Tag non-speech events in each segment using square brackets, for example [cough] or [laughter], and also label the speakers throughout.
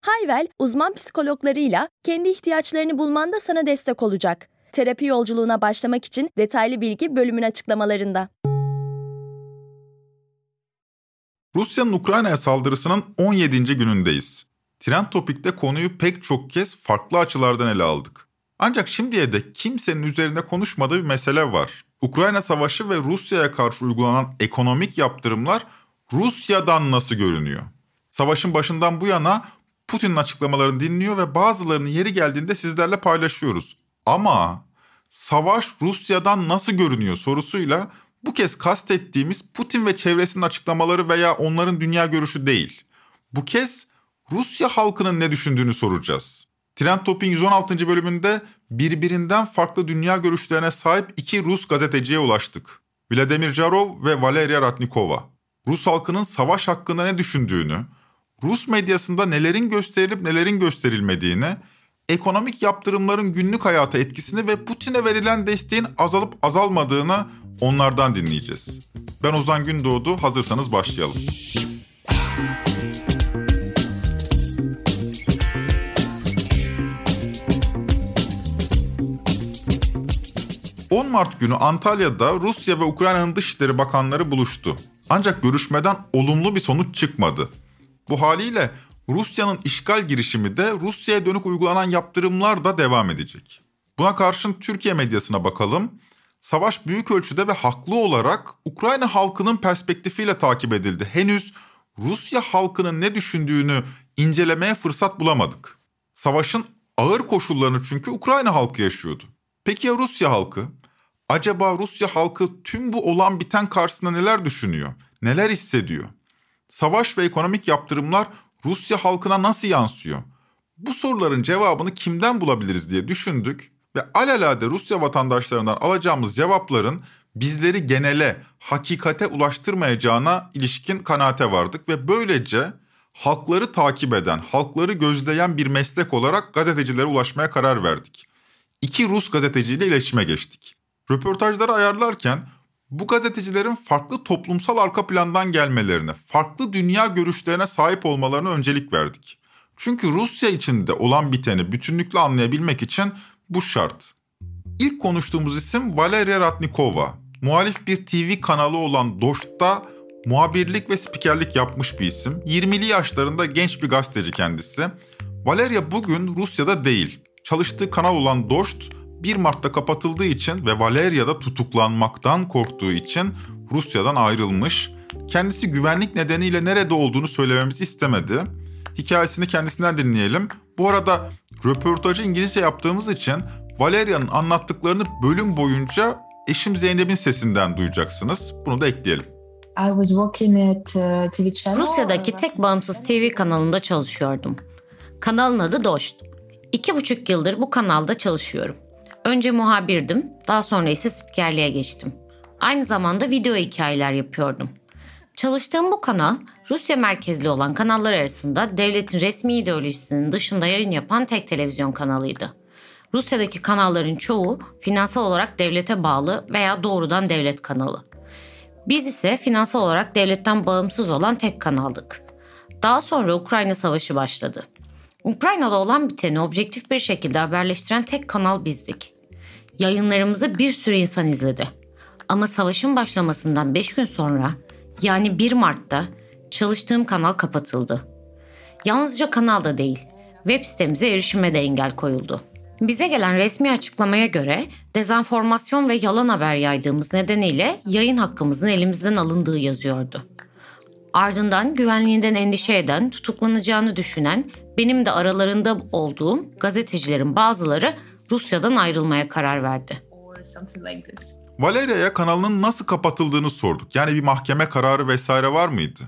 Speaker 1: Hayvel, uzman psikologlarıyla kendi ihtiyaçlarını bulmanda sana destek olacak. Terapi yolculuğuna başlamak için detaylı bilgi bölümün açıklamalarında.
Speaker 2: Rusya'nın Ukrayna'ya saldırısının 17. günündeyiz. Trend Topik'te konuyu pek çok kez farklı açılardan ele aldık. Ancak şimdiye de kimsenin üzerinde konuşmadığı bir mesele var. Ukrayna Savaşı ve Rusya'ya karşı uygulanan ekonomik yaptırımlar Rusya'dan nasıl görünüyor? Savaşın başından bu yana Putin'in açıklamalarını dinliyor ve bazılarını yeri geldiğinde sizlerle paylaşıyoruz. Ama savaş Rusya'dan nasıl görünüyor sorusuyla bu kez kastettiğimiz Putin ve çevresinin açıklamaları veya onların dünya görüşü değil. Bu kez Rusya halkının ne düşündüğünü soracağız. Trend Top'in 116. bölümünde birbirinden farklı dünya görüşlerine sahip iki Rus gazeteciye ulaştık. Vladimir Jarov ve Valeria Ratnikova. Rus halkının savaş hakkında ne düşündüğünü, Rus medyasında nelerin gösterilip nelerin gösterilmediğini, ekonomik yaptırımların günlük hayata etkisini ve Putin'e verilen desteğin azalıp azalmadığını onlardan dinleyeceğiz. Ben Ozan Gündoğdu, hazırsanız başlayalım. 10 Mart günü Antalya'da Rusya ve Ukrayna'nın Dışişleri Bakanları buluştu. Ancak görüşmeden olumlu bir sonuç çıkmadı. Bu haliyle Rusya'nın işgal girişimi de Rusya'ya dönük uygulanan yaptırımlar da devam edecek. Buna karşın Türkiye medyasına bakalım. Savaş büyük ölçüde ve haklı olarak Ukrayna halkının perspektifiyle takip edildi. Henüz Rusya halkının ne düşündüğünü incelemeye fırsat bulamadık. Savaşın ağır koşullarını çünkü Ukrayna halkı yaşıyordu. Peki ya Rusya halkı? Acaba Rusya halkı tüm bu olan biten karşısında neler düşünüyor? Neler hissediyor? Savaş ve ekonomik yaptırımlar Rusya halkına nasıl yansıyor? Bu soruların cevabını kimden bulabiliriz diye düşündük ve alelade Rusya vatandaşlarından alacağımız cevapların bizleri genele, hakikate ulaştırmayacağına ilişkin kanaate vardık ve böylece halkları takip eden, halkları gözleyen bir meslek olarak gazetecilere ulaşmaya karar verdik. İki Rus gazeteciyle iletişime geçtik. Röportajları ayarlarken bu gazetecilerin farklı toplumsal arka plandan gelmelerine, farklı dünya görüşlerine sahip olmalarına öncelik verdik. Çünkü Rusya içinde olan biteni bütünlükle anlayabilmek için bu şart. İlk konuştuğumuz isim Valeria Ratnikova. Muhalif bir TV kanalı olan Doşt'ta muhabirlik ve spikerlik yapmış bir isim. 20'li yaşlarında genç bir gazeteci kendisi. Valeria bugün Rusya'da değil. Çalıştığı kanal olan Doşt 1 Mart'ta kapatıldığı için ve Valeria'da tutuklanmaktan korktuğu için Rusya'dan ayrılmış. Kendisi güvenlik nedeniyle nerede olduğunu söylememizi istemedi. Hikayesini kendisinden dinleyelim. Bu arada röportajı İngilizce yaptığımız için Valeria'nın anlattıklarını bölüm boyunca eşim Zeynep'in sesinden duyacaksınız. Bunu da ekleyelim.
Speaker 3: Uh,
Speaker 4: Rusya'daki tek bağımsız TV kanalında çalışıyordum. Kanalın adı Dost. İki buçuk yıldır bu kanalda çalışıyorum. Önce muhabirdim, daha sonra ise spikerliğe geçtim. Aynı zamanda video hikayeler yapıyordum. Çalıştığım bu kanal, Rusya merkezli olan kanallar arasında devletin resmi ideolojisinin dışında yayın yapan tek televizyon kanalıydı. Rusya'daki kanalların çoğu finansal olarak devlete bağlı veya doğrudan devlet kanalı. Biz ise finansal olarak devletten bağımsız olan tek kanaldık. Daha sonra Ukrayna Savaşı başladı. Ukrayna'da olan biteni objektif bir şekilde haberleştiren tek kanal bizdik. Yayınlarımızı bir sürü insan izledi. Ama savaşın başlamasından 5 gün sonra yani 1 Mart'ta çalıştığım kanal kapatıldı. Yalnızca kanalda değil, web sitemize erişime de engel koyuldu. Bize gelen resmi açıklamaya göre dezenformasyon ve yalan haber yaydığımız nedeniyle yayın hakkımızın elimizden alındığı yazıyordu. Ardından güvenliğinden endişe eden, tutuklanacağını düşünen, benim de aralarında olduğum gazetecilerin bazıları Rusya'dan ayrılmaya karar verdi.
Speaker 2: Valeria'ya kanalının nasıl kapatıldığını sorduk. Yani bir mahkeme kararı vesaire var mıydı?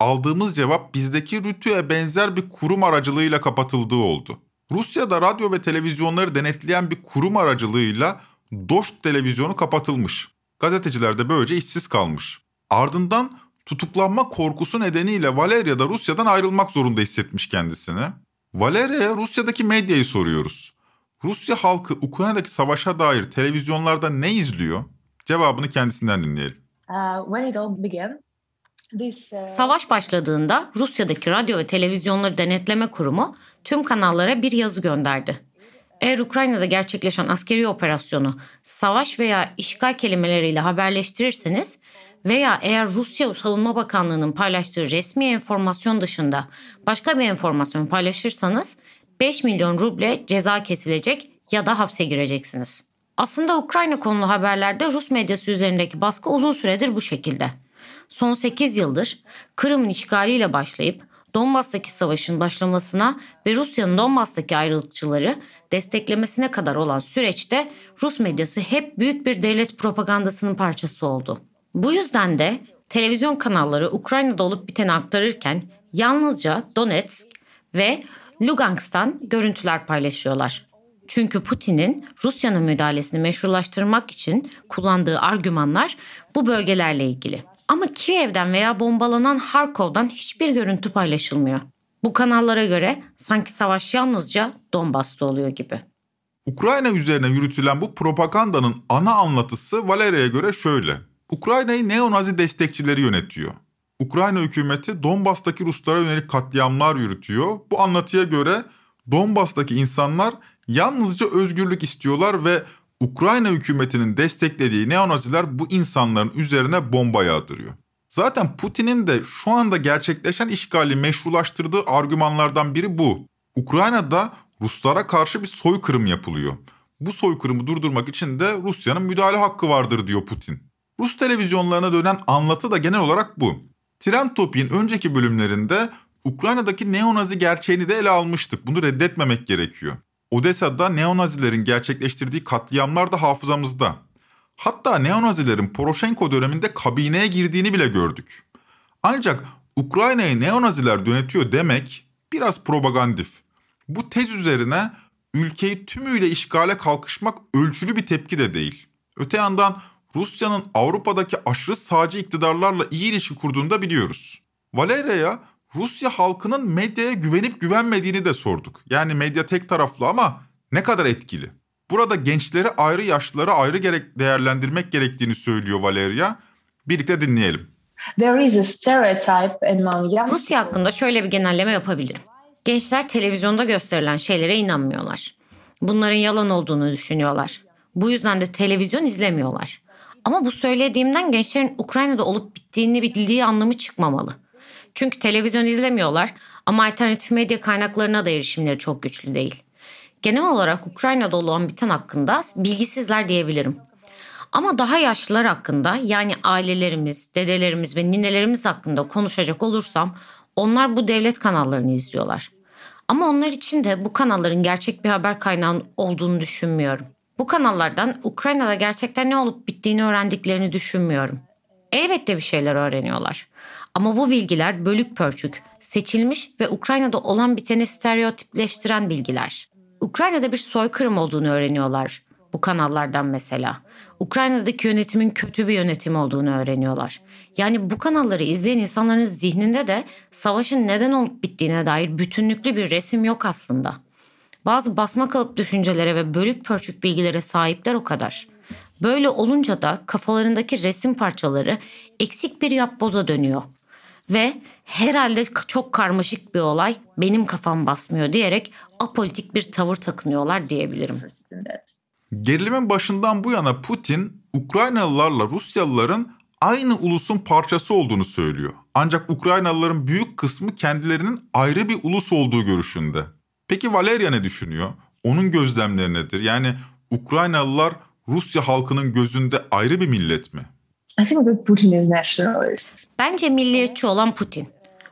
Speaker 2: Aldığımız cevap bizdeki Rütü'ye benzer bir kurum aracılığıyla kapatıldığı oldu. Rusya'da radyo ve televizyonları denetleyen bir kurum aracılığıyla Dost televizyonu kapatılmış. Gazeteciler de böylece işsiz kalmış. Ardından tutuklanma korkusu nedeniyle Valeria da Rusya'dan ayrılmak zorunda hissetmiş kendisini. Valeria'ya Rusya'daki medyayı soruyoruz. Rusya halkı Ukrayna'daki savaşa dair televizyonlarda ne izliyor? Cevabını kendisinden dinleyelim.
Speaker 3: Uh, when it all began, this, uh,
Speaker 4: Savaş başladığında Rusya'daki radyo ve televizyonları denetleme kurumu tüm kanallara bir yazı gönderdi. Eğer Ukrayna'da gerçekleşen askeri operasyonu savaş veya işgal kelimeleriyle haberleştirirseniz veya eğer Rusya Savunma Bakanlığı'nın paylaştığı resmi enformasyon dışında başka bir enformasyon paylaşırsanız 5 milyon ruble ceza kesilecek ya da hapse gireceksiniz. Aslında Ukrayna konulu haberlerde Rus medyası üzerindeki baskı uzun süredir bu şekilde. Son 8 yıldır Kırım'ın işgaliyle başlayıp Donbas'taki savaşın başlamasına ve Rusya'nın Donbas'taki ayrılıkçıları desteklemesine kadar olan süreçte Rus medyası hep büyük bir devlet propagandasının parçası oldu. Bu yüzden de televizyon kanalları Ukrayna'da olup biteni aktarırken yalnızca Donetsk ve Lugansk'tan görüntüler paylaşıyorlar. Çünkü Putin'in Rusya'nın müdahalesini meşrulaştırmak için kullandığı argümanlar bu bölgelerle ilgili. Ama Kiev'den veya bombalanan Harkov'dan hiçbir görüntü paylaşılmıyor. Bu kanallara göre sanki savaş yalnızca Donbas'ta oluyor gibi.
Speaker 2: Ukrayna üzerine yürütülen bu propagandanın ana anlatısı Valeria'ya göre şöyle. Ukrayna'yı neonazi destekçileri yönetiyor. Ukrayna hükümeti Donbas'taki Ruslara yönelik katliamlar yürütüyor. Bu anlatıya göre Donbas'taki insanlar yalnızca özgürlük istiyorlar ve Ukrayna hükümetinin desteklediği neonaziler bu insanların üzerine bomba yağdırıyor. Zaten Putin'in de şu anda gerçekleşen işgali meşrulaştırdığı argümanlardan biri bu. Ukrayna'da Ruslara karşı bir soykırım yapılıyor. Bu soykırımı durdurmak için de Rusya'nın müdahale hakkı vardır diyor Putin. Rus televizyonlarına dönen anlatı da genel olarak bu. Trend Topi'nin önceki bölümlerinde Ukrayna'daki neonazi gerçeğini de ele almıştık. Bunu reddetmemek gerekiyor. Odessa'da neonazilerin gerçekleştirdiği katliamlar da hafızamızda. Hatta neonazilerin Poroshenko döneminde kabineye girdiğini bile gördük. Ancak Ukrayna'yı neonaziler yönetiyor demek biraz propagandif. Bu tez üzerine ülkeyi tümüyle işgale kalkışmak ölçülü bir tepki de değil. Öte yandan Rusya'nın Avrupa'daki aşırı sağcı iktidarlarla iyi ilişki kurduğunu da biliyoruz. Valeria'ya Rusya halkının medyaya güvenip güvenmediğini de sorduk. Yani medya tek taraflı ama ne kadar etkili? Burada gençleri ayrı yaşlıları ayrı gerek değerlendirmek gerektiğini söylüyor Valeria. Birlikte dinleyelim.
Speaker 3: there is a stereotype among young
Speaker 4: Rusya hakkında şöyle bir genelleme yapabilirim. Gençler televizyonda gösterilen şeylere inanmıyorlar. Bunların yalan olduğunu düşünüyorlar. Bu yüzden de televizyon izlemiyorlar. Ama bu söylediğimden gençlerin Ukrayna'da olup bittiğini bildiği anlamı çıkmamalı. Çünkü televizyon izlemiyorlar ama alternatif medya kaynaklarına da erişimleri çok güçlü değil. Genel olarak Ukrayna'da olan biten hakkında bilgisizler diyebilirim. Ama daha yaşlılar hakkında yani ailelerimiz, dedelerimiz ve ninelerimiz hakkında konuşacak olursam onlar bu devlet kanallarını izliyorlar. Ama onlar için de bu kanalların gerçek bir haber kaynağı olduğunu düşünmüyorum. Bu kanallardan Ukrayna'da gerçekten ne olup bittiğini öğrendiklerini düşünmüyorum. Elbette bir şeyler öğreniyorlar. Ama bu bilgiler bölük pörçük, seçilmiş ve Ukrayna'da olan biteni stereotipleştiren bilgiler. Ukrayna'da bir soykırım olduğunu öğreniyorlar bu kanallardan mesela. Ukrayna'daki yönetimin kötü bir yönetim olduğunu öğreniyorlar. Yani bu kanalları izleyen insanların zihninde de savaşın neden olup bittiğine dair bütünlüklü bir resim yok aslında. Bazı basma kalıp düşüncelere ve bölük pörçük bilgilere sahipler o kadar. Böyle olunca da kafalarındaki resim parçaları eksik bir yapboza dönüyor. Ve herhalde çok karmaşık bir olay benim kafam basmıyor diyerek apolitik bir tavır takınıyorlar diyebilirim.
Speaker 2: Gerilimin başından bu yana Putin Ukraynalılarla Rusyalıların aynı ulusun parçası olduğunu söylüyor. Ancak Ukraynalıların büyük kısmı kendilerinin ayrı bir ulus olduğu görüşünde. Peki Valeria ne düşünüyor? Onun gözlemleri nedir? Yani Ukraynalılar Rusya halkının gözünde ayrı bir millet mi?
Speaker 3: I think that Putin is nationalist.
Speaker 4: Bence milliyetçi olan Putin.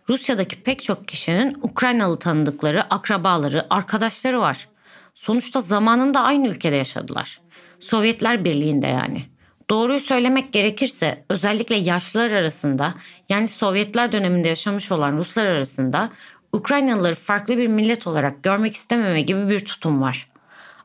Speaker 4: Rusya'daki pek çok kişinin Ukraynalı tanıdıkları, akrabaları, arkadaşları var. Sonuçta zamanında aynı ülkede yaşadılar. Sovyetler Birliği'nde yani. Doğruyu söylemek gerekirse özellikle yaşlılar arasında yani Sovyetler döneminde yaşamış olan Ruslar arasında Ukraynalıları farklı bir millet olarak görmek istememe gibi bir tutum var.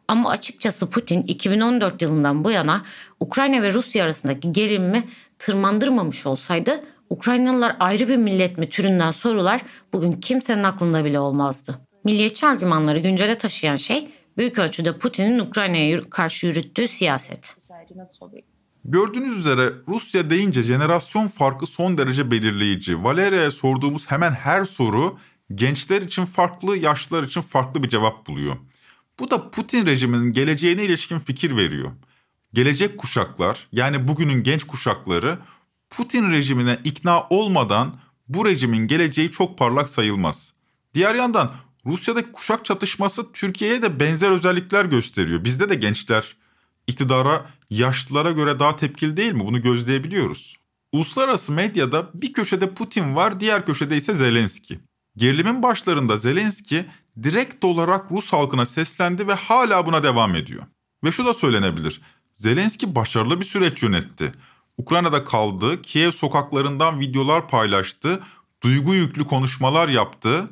Speaker 4: Ama açıkçası Putin 2014 yılından bu yana Ukrayna ve Rusya arasındaki gerilimi tırmandırmamış olsaydı Ukraynalılar ayrı bir millet mi türünden sorular bugün kimsenin aklında bile olmazdı. Milliyetçi argümanları güncele taşıyan şey büyük ölçüde Putin'in Ukrayna'ya karşı yürüttüğü siyaset.
Speaker 2: Gördüğünüz üzere Rusya deyince jenerasyon farkı son derece belirleyici. Valeria'ya sorduğumuz hemen her soru gençler için farklı, yaşlılar için farklı bir cevap buluyor. Bu da Putin rejiminin geleceğine ilişkin fikir veriyor. Gelecek kuşaklar yani bugünün genç kuşakları Putin rejimine ikna olmadan bu rejimin geleceği çok parlak sayılmaz. Diğer yandan Rusya'daki kuşak çatışması Türkiye'ye de benzer özellikler gösteriyor. Bizde de gençler iktidara yaşlılara göre daha tepkili değil mi? Bunu gözleyebiliyoruz. Uluslararası medyada bir köşede Putin var, diğer köşede ise Zelenski. Gerilimin başlarında Zelenski direkt olarak Rus halkına seslendi ve hala buna devam ediyor. Ve şu da söylenebilir. Zelenski başarılı bir süreç yönetti. Ukrayna'da kaldı, Kiev sokaklarından videolar paylaştı, duygu yüklü konuşmalar yaptı.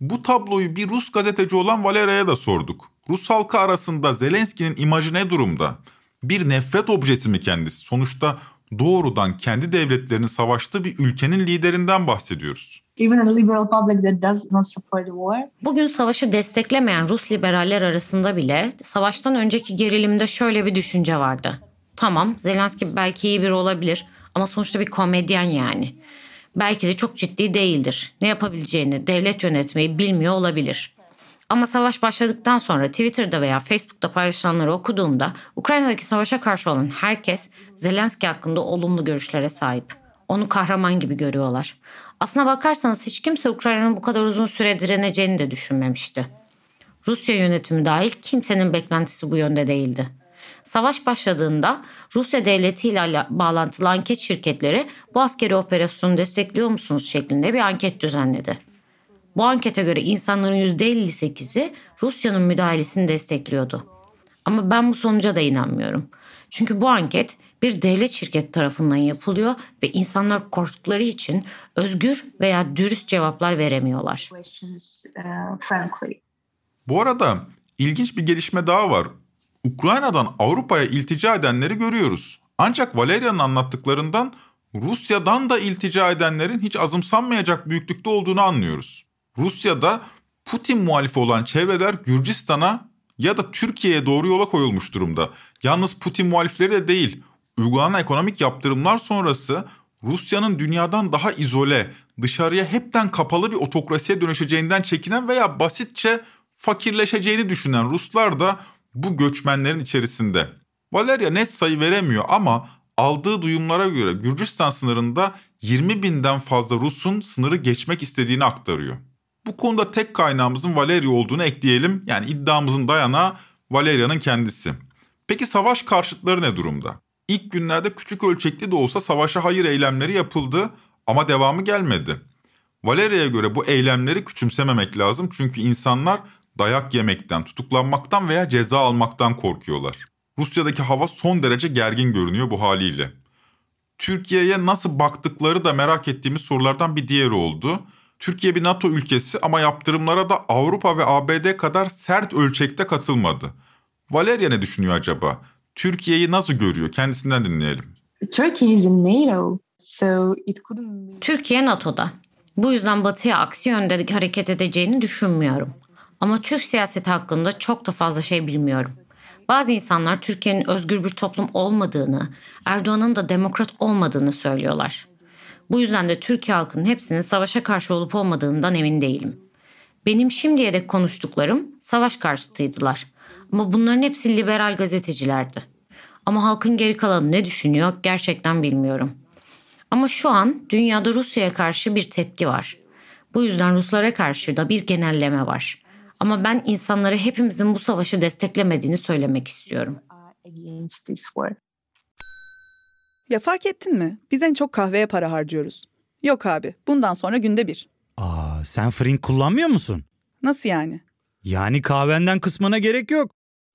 Speaker 2: Bu tabloyu bir Rus gazeteci olan Valeria'ya da sorduk. Rus halkı arasında Zelenski'nin imajı ne durumda? Bir nefret objesi mi kendisi? Sonuçta doğrudan kendi devletlerinin savaştığı bir ülkenin liderinden bahsediyoruz.
Speaker 3: Even a liberal public that does not support the war.
Speaker 4: Bugün savaşı desteklemeyen Rus liberaller arasında bile savaştan önceki gerilimde şöyle bir düşünce vardı. Tamam Zelenski belki iyi biri olabilir ama sonuçta bir komedyen yani. Belki de çok ciddi değildir. Ne yapabileceğini, devlet yönetmeyi bilmiyor olabilir. Ama savaş başladıktan sonra Twitter'da veya Facebook'ta paylaşılanları okuduğumda Ukrayna'daki savaşa karşı olan herkes Zelenski hakkında olumlu görüşlere sahip. Onu kahraman gibi görüyorlar. Aslına bakarsanız hiç kimse Ukrayna'nın bu kadar uzun süre direneceğini de düşünmemişti. Rusya yönetimi dahil kimsenin beklentisi bu yönde değildi. Savaş başladığında Rusya devletiyle bağlantılı anket şirketleri bu askeri operasyonu destekliyor musunuz şeklinde bir anket düzenledi. Bu ankete göre insanların %58'i Rusya'nın müdahalesini destekliyordu. Ama ben bu sonuca da inanmıyorum. Çünkü bu anket bir devlet şirketi tarafından yapılıyor ve insanlar korktukları için özgür veya dürüst cevaplar veremiyorlar.
Speaker 3: Uh.
Speaker 2: Bu arada ilginç bir gelişme daha var. Ukrayna'dan Avrupa'ya iltica edenleri görüyoruz. Ancak Valeria'nın anlattıklarından Rusya'dan da iltica edenlerin hiç azımsanmayacak büyüklükte olduğunu anlıyoruz. Rusya'da Putin muhalifi olan çevreler Gürcistan'a ya da Türkiye'ye doğru yola koyulmuş durumda. Yalnız Putin muhalifleri de değil. Uygulanan ekonomik yaptırımlar sonrası Rusya'nın dünyadan daha izole, dışarıya hepten kapalı bir otokrasiye dönüşeceğinden çekinen veya basitçe fakirleşeceğini düşünen Ruslar da bu göçmenlerin içerisinde. Valeria net sayı veremiyor ama aldığı duyumlara göre Gürcistan sınırında 20 binden fazla Rus'un sınırı geçmek istediğini aktarıyor. Bu konuda tek kaynağımızın Valeria olduğunu ekleyelim. Yani iddiamızın dayanağı Valeria'nın kendisi. Peki savaş karşıtları ne durumda? İlk günlerde küçük ölçekli de olsa savaşa hayır eylemleri yapıldı ama devamı gelmedi. Valeria'ya göre bu eylemleri küçümsememek lazım çünkü insanlar dayak yemekten, tutuklanmaktan veya ceza almaktan korkuyorlar. Rusya'daki hava son derece gergin görünüyor bu haliyle. Türkiye'ye nasıl baktıkları da merak ettiğimiz sorulardan bir diğeri oldu. Türkiye bir NATO ülkesi ama yaptırımlara da Avrupa ve ABD kadar sert ölçekte katılmadı. Valeria ne düşünüyor acaba? Türkiye'yi nasıl görüyor? Kendisinden dinleyelim.
Speaker 3: Turkey is in NATO, so it couldn't be.
Speaker 4: Türkiye NATO'da. Bu yüzden batıya aksi yönde hareket edeceğini düşünmüyorum. Ama Türk siyaseti hakkında çok da fazla şey bilmiyorum. Bazı insanlar Türkiye'nin özgür bir toplum olmadığını, Erdoğan'ın da demokrat olmadığını söylüyorlar. Bu yüzden de Türkiye halkının hepsinin savaşa karşı olup olmadığından emin değilim. Benim şimdiye dek konuştuklarım savaş karşıtıydılar. Ama bunların hepsi liberal gazetecilerdi. Ama halkın geri kalanı ne düşünüyor gerçekten bilmiyorum. Ama şu an dünyada Rusya'ya karşı bir tepki var. Bu yüzden Ruslara karşı da bir genelleme var. Ama ben insanlara hepimizin bu savaşı desteklemediğini söylemek istiyorum.
Speaker 5: Ya fark ettin mi? Biz en çok kahveye para harcıyoruz. Yok abi, bundan sonra günde bir.
Speaker 6: Aa, sen Frink kullanmıyor musun?
Speaker 5: Nasıl yani?
Speaker 6: Yani kahvenden kısmına gerek yok.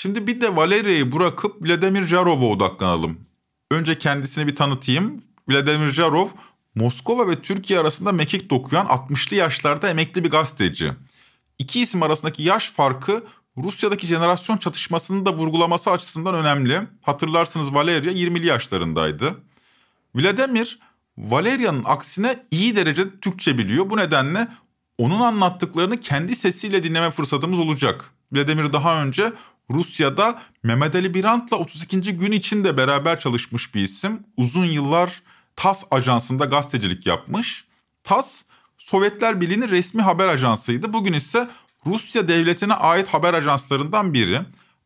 Speaker 2: Şimdi bir de Valeria'yı bırakıp Vladimir Jarov'a odaklanalım. Önce kendisini bir tanıtayım. Vladimir Jarov, Moskova ve Türkiye arasında mekik dokuyan 60'lı yaşlarda emekli bir gazeteci. İki isim arasındaki yaş farkı Rusya'daki jenerasyon çatışmasını da vurgulaması açısından önemli. Hatırlarsınız Valeria 20'li yaşlarındaydı. Vladimir, Valeria'nın aksine iyi derecede Türkçe biliyor. Bu nedenle onun anlattıklarını kendi sesiyle dinleme fırsatımız olacak. Vladimir daha önce Rusya'da Mehmet Ali Birant'la 32. gün içinde beraber çalışmış bir isim. Uzun yıllar TAS ajansında gazetecilik yapmış. TAS, Sovyetler Birliği'nin resmi haber ajansıydı. Bugün ise Rusya devletine ait haber ajanslarından biri.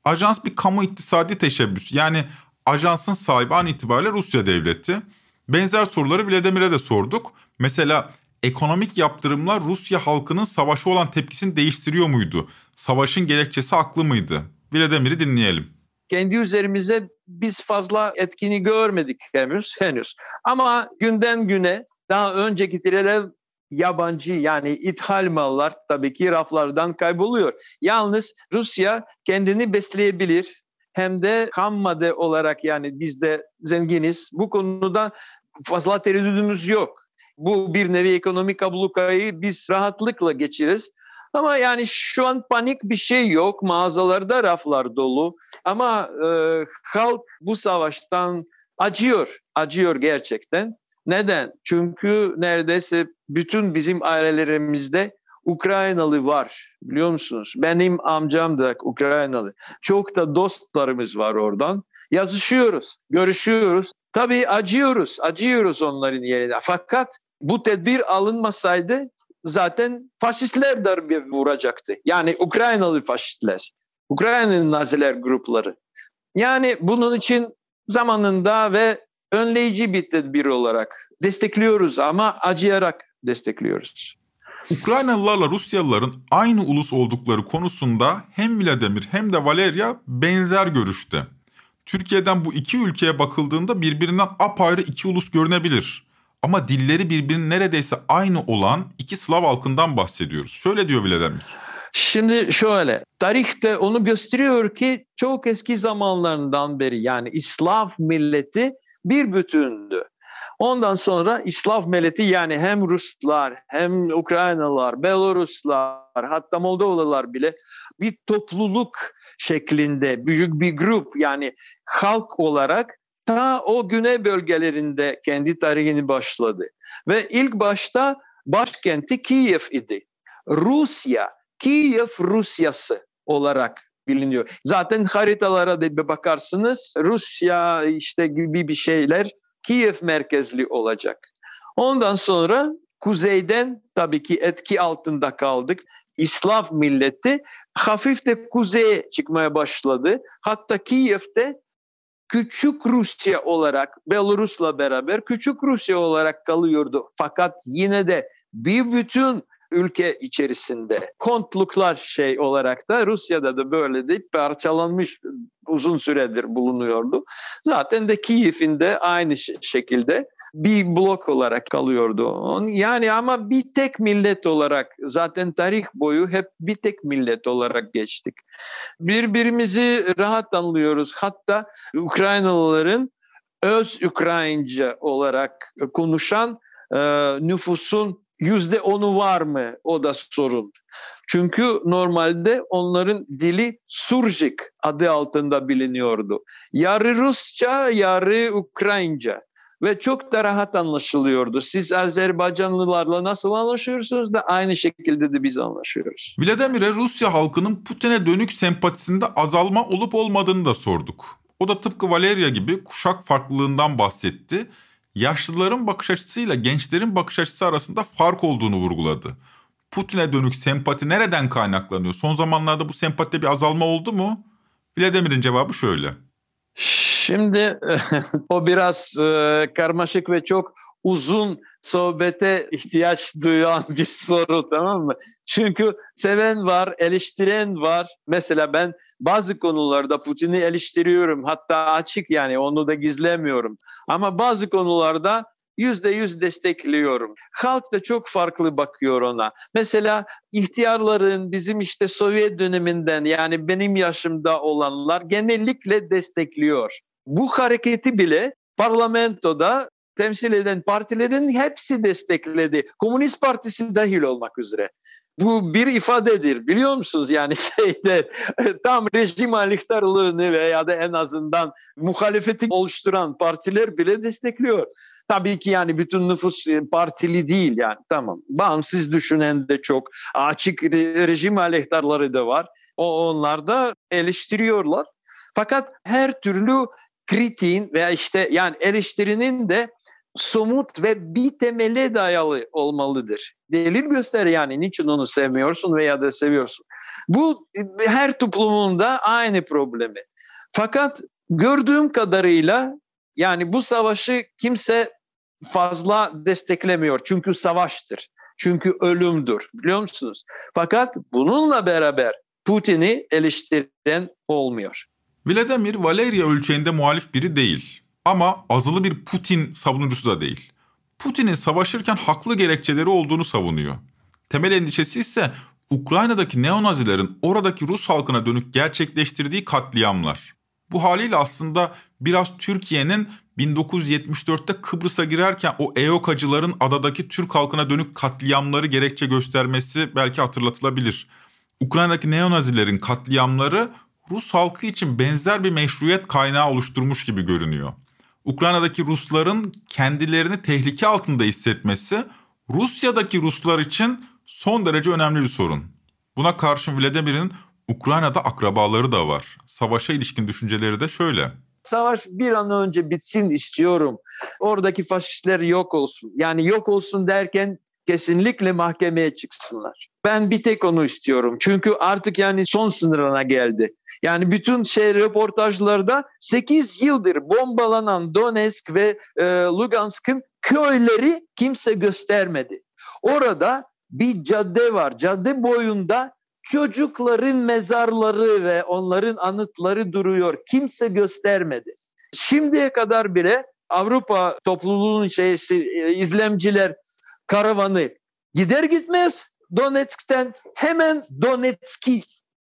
Speaker 2: Ajans bir kamu iktisadi teşebbüs. Yani ajansın sahibi an itibariyle Rusya devleti. Benzer soruları Vladimir'e de sorduk. Mesela ekonomik yaptırımlar Rusya halkının savaşı olan tepkisini değiştiriyor muydu? Savaşın gerekçesi haklı mıydı? Vladimir'i dinleyelim.
Speaker 7: Kendi üzerimize biz fazla etkini görmedik henüz. henüz. Ama günden güne daha önce getirilen yabancı yani ithal mallar tabii ki raflardan kayboluyor. Yalnız Rusya kendini besleyebilir. Hem de ham madde olarak yani biz de zenginiz. Bu konuda fazla tereddüdümüz yok. Bu bir nevi ekonomik ablukayı biz rahatlıkla geçiririz. Ama yani şu an panik bir şey yok. Mağazalarda raflar dolu. Ama e, halk bu savaştan acıyor. Acıyor gerçekten. Neden? Çünkü neredeyse bütün bizim ailelerimizde Ukraynalı var biliyor musunuz? Benim amcam da Ukraynalı. Çok da dostlarımız var oradan. Yazışıyoruz, görüşüyoruz. Tabii acıyoruz, acıyoruz onların yerine. Fakat bu tedbir alınmasaydı zaten faşistler darbe vuracaktı. Yani Ukraynalı faşistler, Ukraynalı Naziler grupları. Yani bunun için zamanında ve önleyici bir tedbir olarak destekliyoruz ama acıyarak destekliyoruz.
Speaker 2: Ukraynalılarla Rusyalıların aynı ulus oldukları konusunda hem Vladimir hem de Valeria benzer görüşte. Türkiye'den bu iki ülkeye bakıldığında birbirinden apayrı iki ulus görünebilir. Ama dilleri birbirinin neredeyse aynı olan iki Slav halkından bahsediyoruz. Şöyle diyor Vladimir.
Speaker 7: Şimdi şöyle, tarihte onu gösteriyor ki çok eski zamanlarından beri yani İslav milleti bir bütündü. Ondan sonra İslav milleti yani hem Ruslar hem Ukraynalılar, Belaruslar hatta Moldovalılar bile bir topluluk şeklinde büyük bir grup yani halk olarak ta o güney bölgelerinde kendi tarihini başladı. Ve ilk başta başkenti Kiev idi. Rusya, Kiev Rusyası olarak biliniyor. Zaten haritalara da bir bakarsınız Rusya işte gibi bir şeyler Kiev merkezli olacak. Ondan sonra kuzeyden tabii ki etki altında kaldık. İslav milleti hafif de kuzeye çıkmaya başladı. Hatta Kiev'de Küçük Rusya olarak Belarus'la beraber Küçük Rusya olarak kalıyordu. Fakat yine de bir bütün ülke içerisinde kontluklar şey olarak da Rusya'da da böyle de parçalanmış uzun süredir bulunuyordu. Zaten de Kiev'in de aynı şekilde bir blok olarak kalıyordu. Yani ama bir tek millet olarak zaten tarih boyu hep bir tek millet olarak geçtik. Birbirimizi rahat anlıyoruz. Hatta Ukraynalıların öz Ukraynaca olarak konuşan nüfusun yüzde onu var mı? O da sorun. Çünkü normalde onların dili Surjik adı altında biliniyordu. Yarı Rusça, yarı Ukraynaca ve çok da rahat anlaşılıyordu. Siz Azerbaycanlılarla nasıl anlaşıyorsunuz da aynı şekilde de biz anlaşıyoruz.
Speaker 2: Vladimir'e Rusya halkının Putin'e dönük sempatisinde azalma olup olmadığını da sorduk. O da tıpkı Valeria gibi kuşak farklılığından bahsetti. Yaşlıların bakış açısıyla gençlerin bakış açısı arasında fark olduğunu vurguladı. Putin'e dönük sempati nereden kaynaklanıyor? Son zamanlarda bu sempatide bir azalma oldu mu? Vladimir'in cevabı şöyle.
Speaker 7: Şimdi [laughs] o biraz e, karmaşık ve çok uzun sohbete ihtiyaç duyan bir soru tamam mı? Çünkü seven var, eleştiren var. Mesela ben bazı konularda Putin'i eleştiriyorum. Hatta açık yani onu da gizlemiyorum. Ama bazı konularda yüzde yüz destekliyorum. Halk da çok farklı bakıyor ona. Mesela ihtiyarların bizim işte Sovyet döneminden yani benim yaşımda olanlar genellikle destekliyor. Bu hareketi bile parlamentoda temsil eden partilerin hepsi destekledi. Komünist Partisi dahil olmak üzere. Bu bir ifadedir biliyor musunuz yani [laughs] şeyde tam rejim aliktarlığını veya da en azından muhalefeti oluşturan partiler bile destekliyor. Tabii ki yani bütün nüfus e, partili değil yani tamam. Bağımsız düşünen de çok açık rejim aleyhtarları da var. O onlar da eleştiriyorlar. Fakat her türlü kritiğin veya işte yani eleştirinin de somut ve bir temele dayalı olmalıdır. Delil göster yani niçin onu sevmiyorsun veya da seviyorsun. Bu e, her toplumunda aynı problemi. Fakat gördüğüm kadarıyla yani bu savaşı kimse fazla desteklemiyor. Çünkü savaştır. Çünkü ölümdür. Biliyor musunuz? Fakat bununla beraber Putin'i eleştiren olmuyor.
Speaker 2: Vladimir Valeriya ölçeğinde muhalif biri değil. Ama azılı bir Putin savunucusu da değil. Putin'in savaşırken haklı gerekçeleri olduğunu savunuyor. Temel endişesi ise Ukrayna'daki neonazilerin oradaki Rus halkına dönük gerçekleştirdiği katliamlar. Bu haliyle aslında biraz Türkiye'nin 1974'te Kıbrıs'a girerken o EOKacıların adadaki Türk halkına dönük katliamları gerekçe göstermesi belki hatırlatılabilir. Ukrayna'daki neonazilerin katliamları Rus halkı için benzer bir meşruiyet kaynağı oluşturmuş gibi görünüyor. Ukrayna'daki Rusların kendilerini tehlike altında hissetmesi Rusya'daki Ruslar için son derece önemli bir sorun. Buna karşın Vladimir'in Ukrayna'da akrabaları da var. Savaşa ilişkin düşünceleri de şöyle.
Speaker 7: Savaş bir an önce bitsin istiyorum. Oradaki faşistler yok olsun. Yani yok olsun derken kesinlikle mahkemeye çıksınlar. Ben bir tek onu istiyorum. Çünkü artık yani son sınırına geldi. Yani bütün şey röportajlarda 8 yıldır bombalanan Donetsk ve e, Lugansk'ın köyleri kimse göstermedi. Orada bir cadde var. Cadde boyunda çocukların mezarları ve onların anıtları duruyor. Kimse göstermedi. Şimdiye kadar bile Avrupa topluluğunun şeysi e, izlemciler karavanı gider gitmez Donetsk'ten hemen Donetsk'i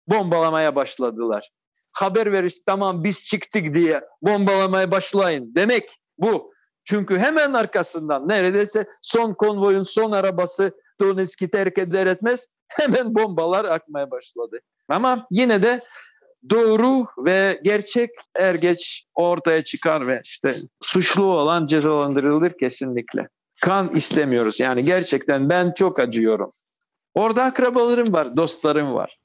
Speaker 7: bombalamaya başladılar. Haber verir tamam biz çıktık diye bombalamaya başlayın demek bu. Çünkü hemen arkasından neredeyse son konvoyun son arabası Donetsk'i terk eder etmez hemen bombalar akmaya başladı. Ama yine de doğru ve gerçek er geç ortaya çıkar ve işte suçlu olan cezalandırılır kesinlikle. Kan istemiyoruz yani gerçekten ben çok acıyorum. Orada akrabalarım var, dostlarım var.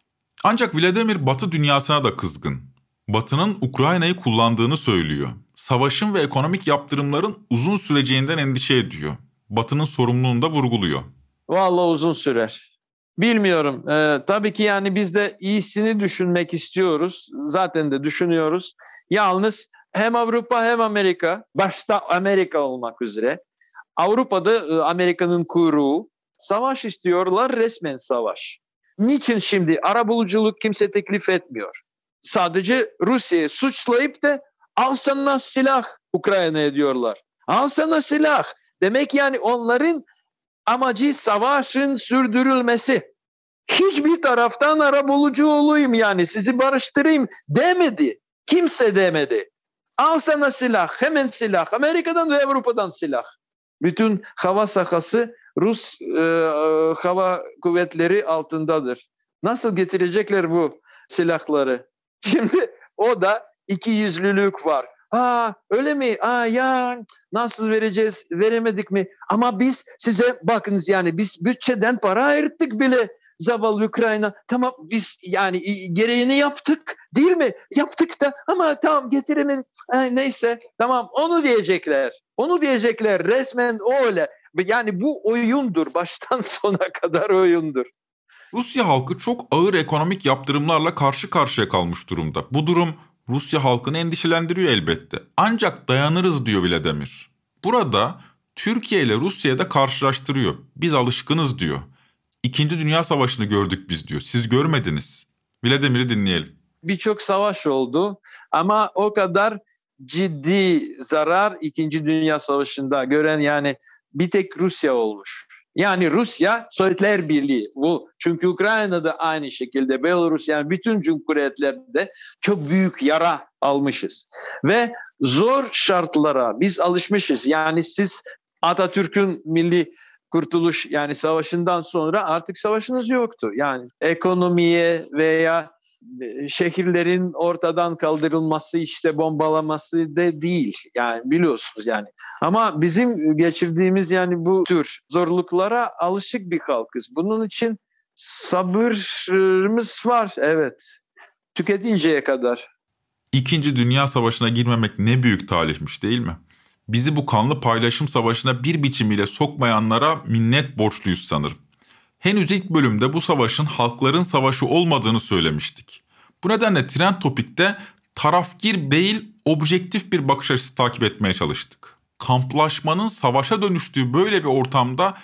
Speaker 2: Ancak Vladimir Batı dünyasına da kızgın. Batı'nın Ukrayna'yı kullandığını söylüyor. Savaşın ve ekonomik yaptırımların uzun süreceğinden endişe ediyor. Batı'nın sorumluluğunu da vurguluyor.
Speaker 7: Vallahi uzun sürer. Bilmiyorum. Ee, tabii ki yani biz de iyisini düşünmek istiyoruz. Zaten de düşünüyoruz. Yalnız hem Avrupa hem Amerika, başta Amerika olmak üzere. Avrupa'da e, Amerika'nın kuyruğu. Savaş istiyorlar, resmen savaş. Niçin şimdi arabuluculuk kimse teklif etmiyor? Sadece Rusya'yı suçlayıp da al sana silah Ukrayna'ya diyorlar. Al sana silah. Demek yani onların amacı savaşın sürdürülmesi. Hiçbir taraftan arabulucu olayım yani sizi barıştırayım demedi. Kimse demedi. Al sana silah, hemen silah. Amerika'dan ve Avrupa'dan silah. Bütün hava sahası Rus e, hava kuvvetleri altındadır. Nasıl getirecekler bu silahları? [laughs] Şimdi o da iki yüzlülük var. Aa öyle mi? Aa ya nasıl vereceğiz? Veremedik mi? Ama biz size bakınız yani biz bütçeden para ayırttık bile zavallı Ukrayna tamam biz yani gereğini yaptık değil mi? Yaptık da ama tamam getiremin neyse tamam onu diyecekler. Onu diyecekler resmen öyle. Yani bu oyundur baştan [laughs] sona kadar oyundur.
Speaker 2: Rusya halkı çok ağır ekonomik yaptırımlarla karşı karşıya kalmış durumda. Bu durum Rusya halkını endişelendiriyor elbette. Ancak dayanırız diyor Vladimir. Burada Türkiye ile Rusya'yı da karşılaştırıyor. Biz alışkınız diyor. İkinci Dünya Savaşı'nı gördük biz diyor. Siz görmediniz. Vladimir'i dinleyelim.
Speaker 7: Birçok savaş oldu ama o kadar ciddi zarar İkinci Dünya Savaşı'nda gören yani bir tek Rusya olmuş. Yani Rusya Sovyetler Birliği bu. Çünkü Ukrayna'da aynı şekilde Belarus yani bütün cumhuriyetlerde çok büyük yara almışız. Ve zor şartlara biz alışmışız. Yani siz Atatürk'ün milli kurtuluş yani savaşından sonra artık savaşınız yoktu. Yani ekonomiye veya e, şehirlerin ortadan kaldırılması işte bombalaması de değil yani biliyorsunuz yani ama bizim geçirdiğimiz yani bu tür zorluklara alışık bir halkız bunun için sabırımız var evet tüketinceye kadar.
Speaker 2: İkinci Dünya Savaşı'na girmemek ne büyük talihmiş değil mi? Bizi bu kanlı paylaşım savaşına bir biçimiyle sokmayanlara minnet borçluyuz sanırım. Henüz ilk bölümde bu savaşın halkların savaşı olmadığını söylemiştik. Bu nedenle Trend Topik'te tarafgir değil objektif bir bakış açısı takip etmeye çalıştık. Kamplaşmanın savaşa dönüştüğü böyle bir ortamda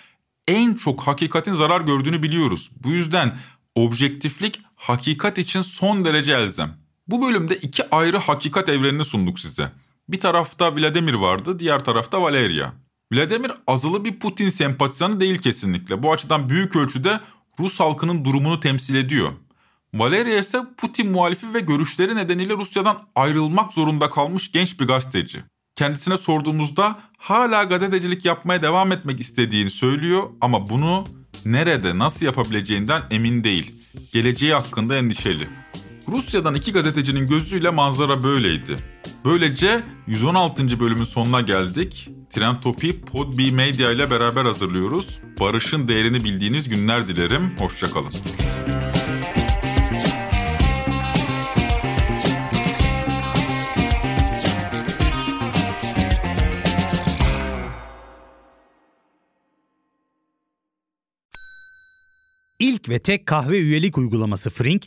Speaker 2: en çok hakikatin zarar gördüğünü biliyoruz. Bu yüzden objektiflik hakikat için son derece elzem. Bu bölümde iki ayrı hakikat evrenini sunduk size. Bir tarafta Vladimir vardı, diğer tarafta Valeria. Vladimir azılı bir Putin sempatizanı değil kesinlikle. Bu açıdan büyük ölçüde Rus halkının durumunu temsil ediyor. Valeria ise Putin muhalifi ve görüşleri nedeniyle Rusya'dan ayrılmak zorunda kalmış genç bir gazeteci. Kendisine sorduğumuzda hala gazetecilik yapmaya devam etmek istediğini söylüyor ama bunu nerede nasıl yapabileceğinden emin değil. Geleceği hakkında endişeli. Rusya'dan iki gazetecinin gözüyle manzara böyleydi. Böylece 116. bölümün sonuna geldik. Trend Topi Podbi Media ile beraber hazırlıyoruz. Barışın değerini bildiğiniz günler dilerim. Hoşçakalın.
Speaker 6: İlk ve tek kahve üyelik uygulaması Frink,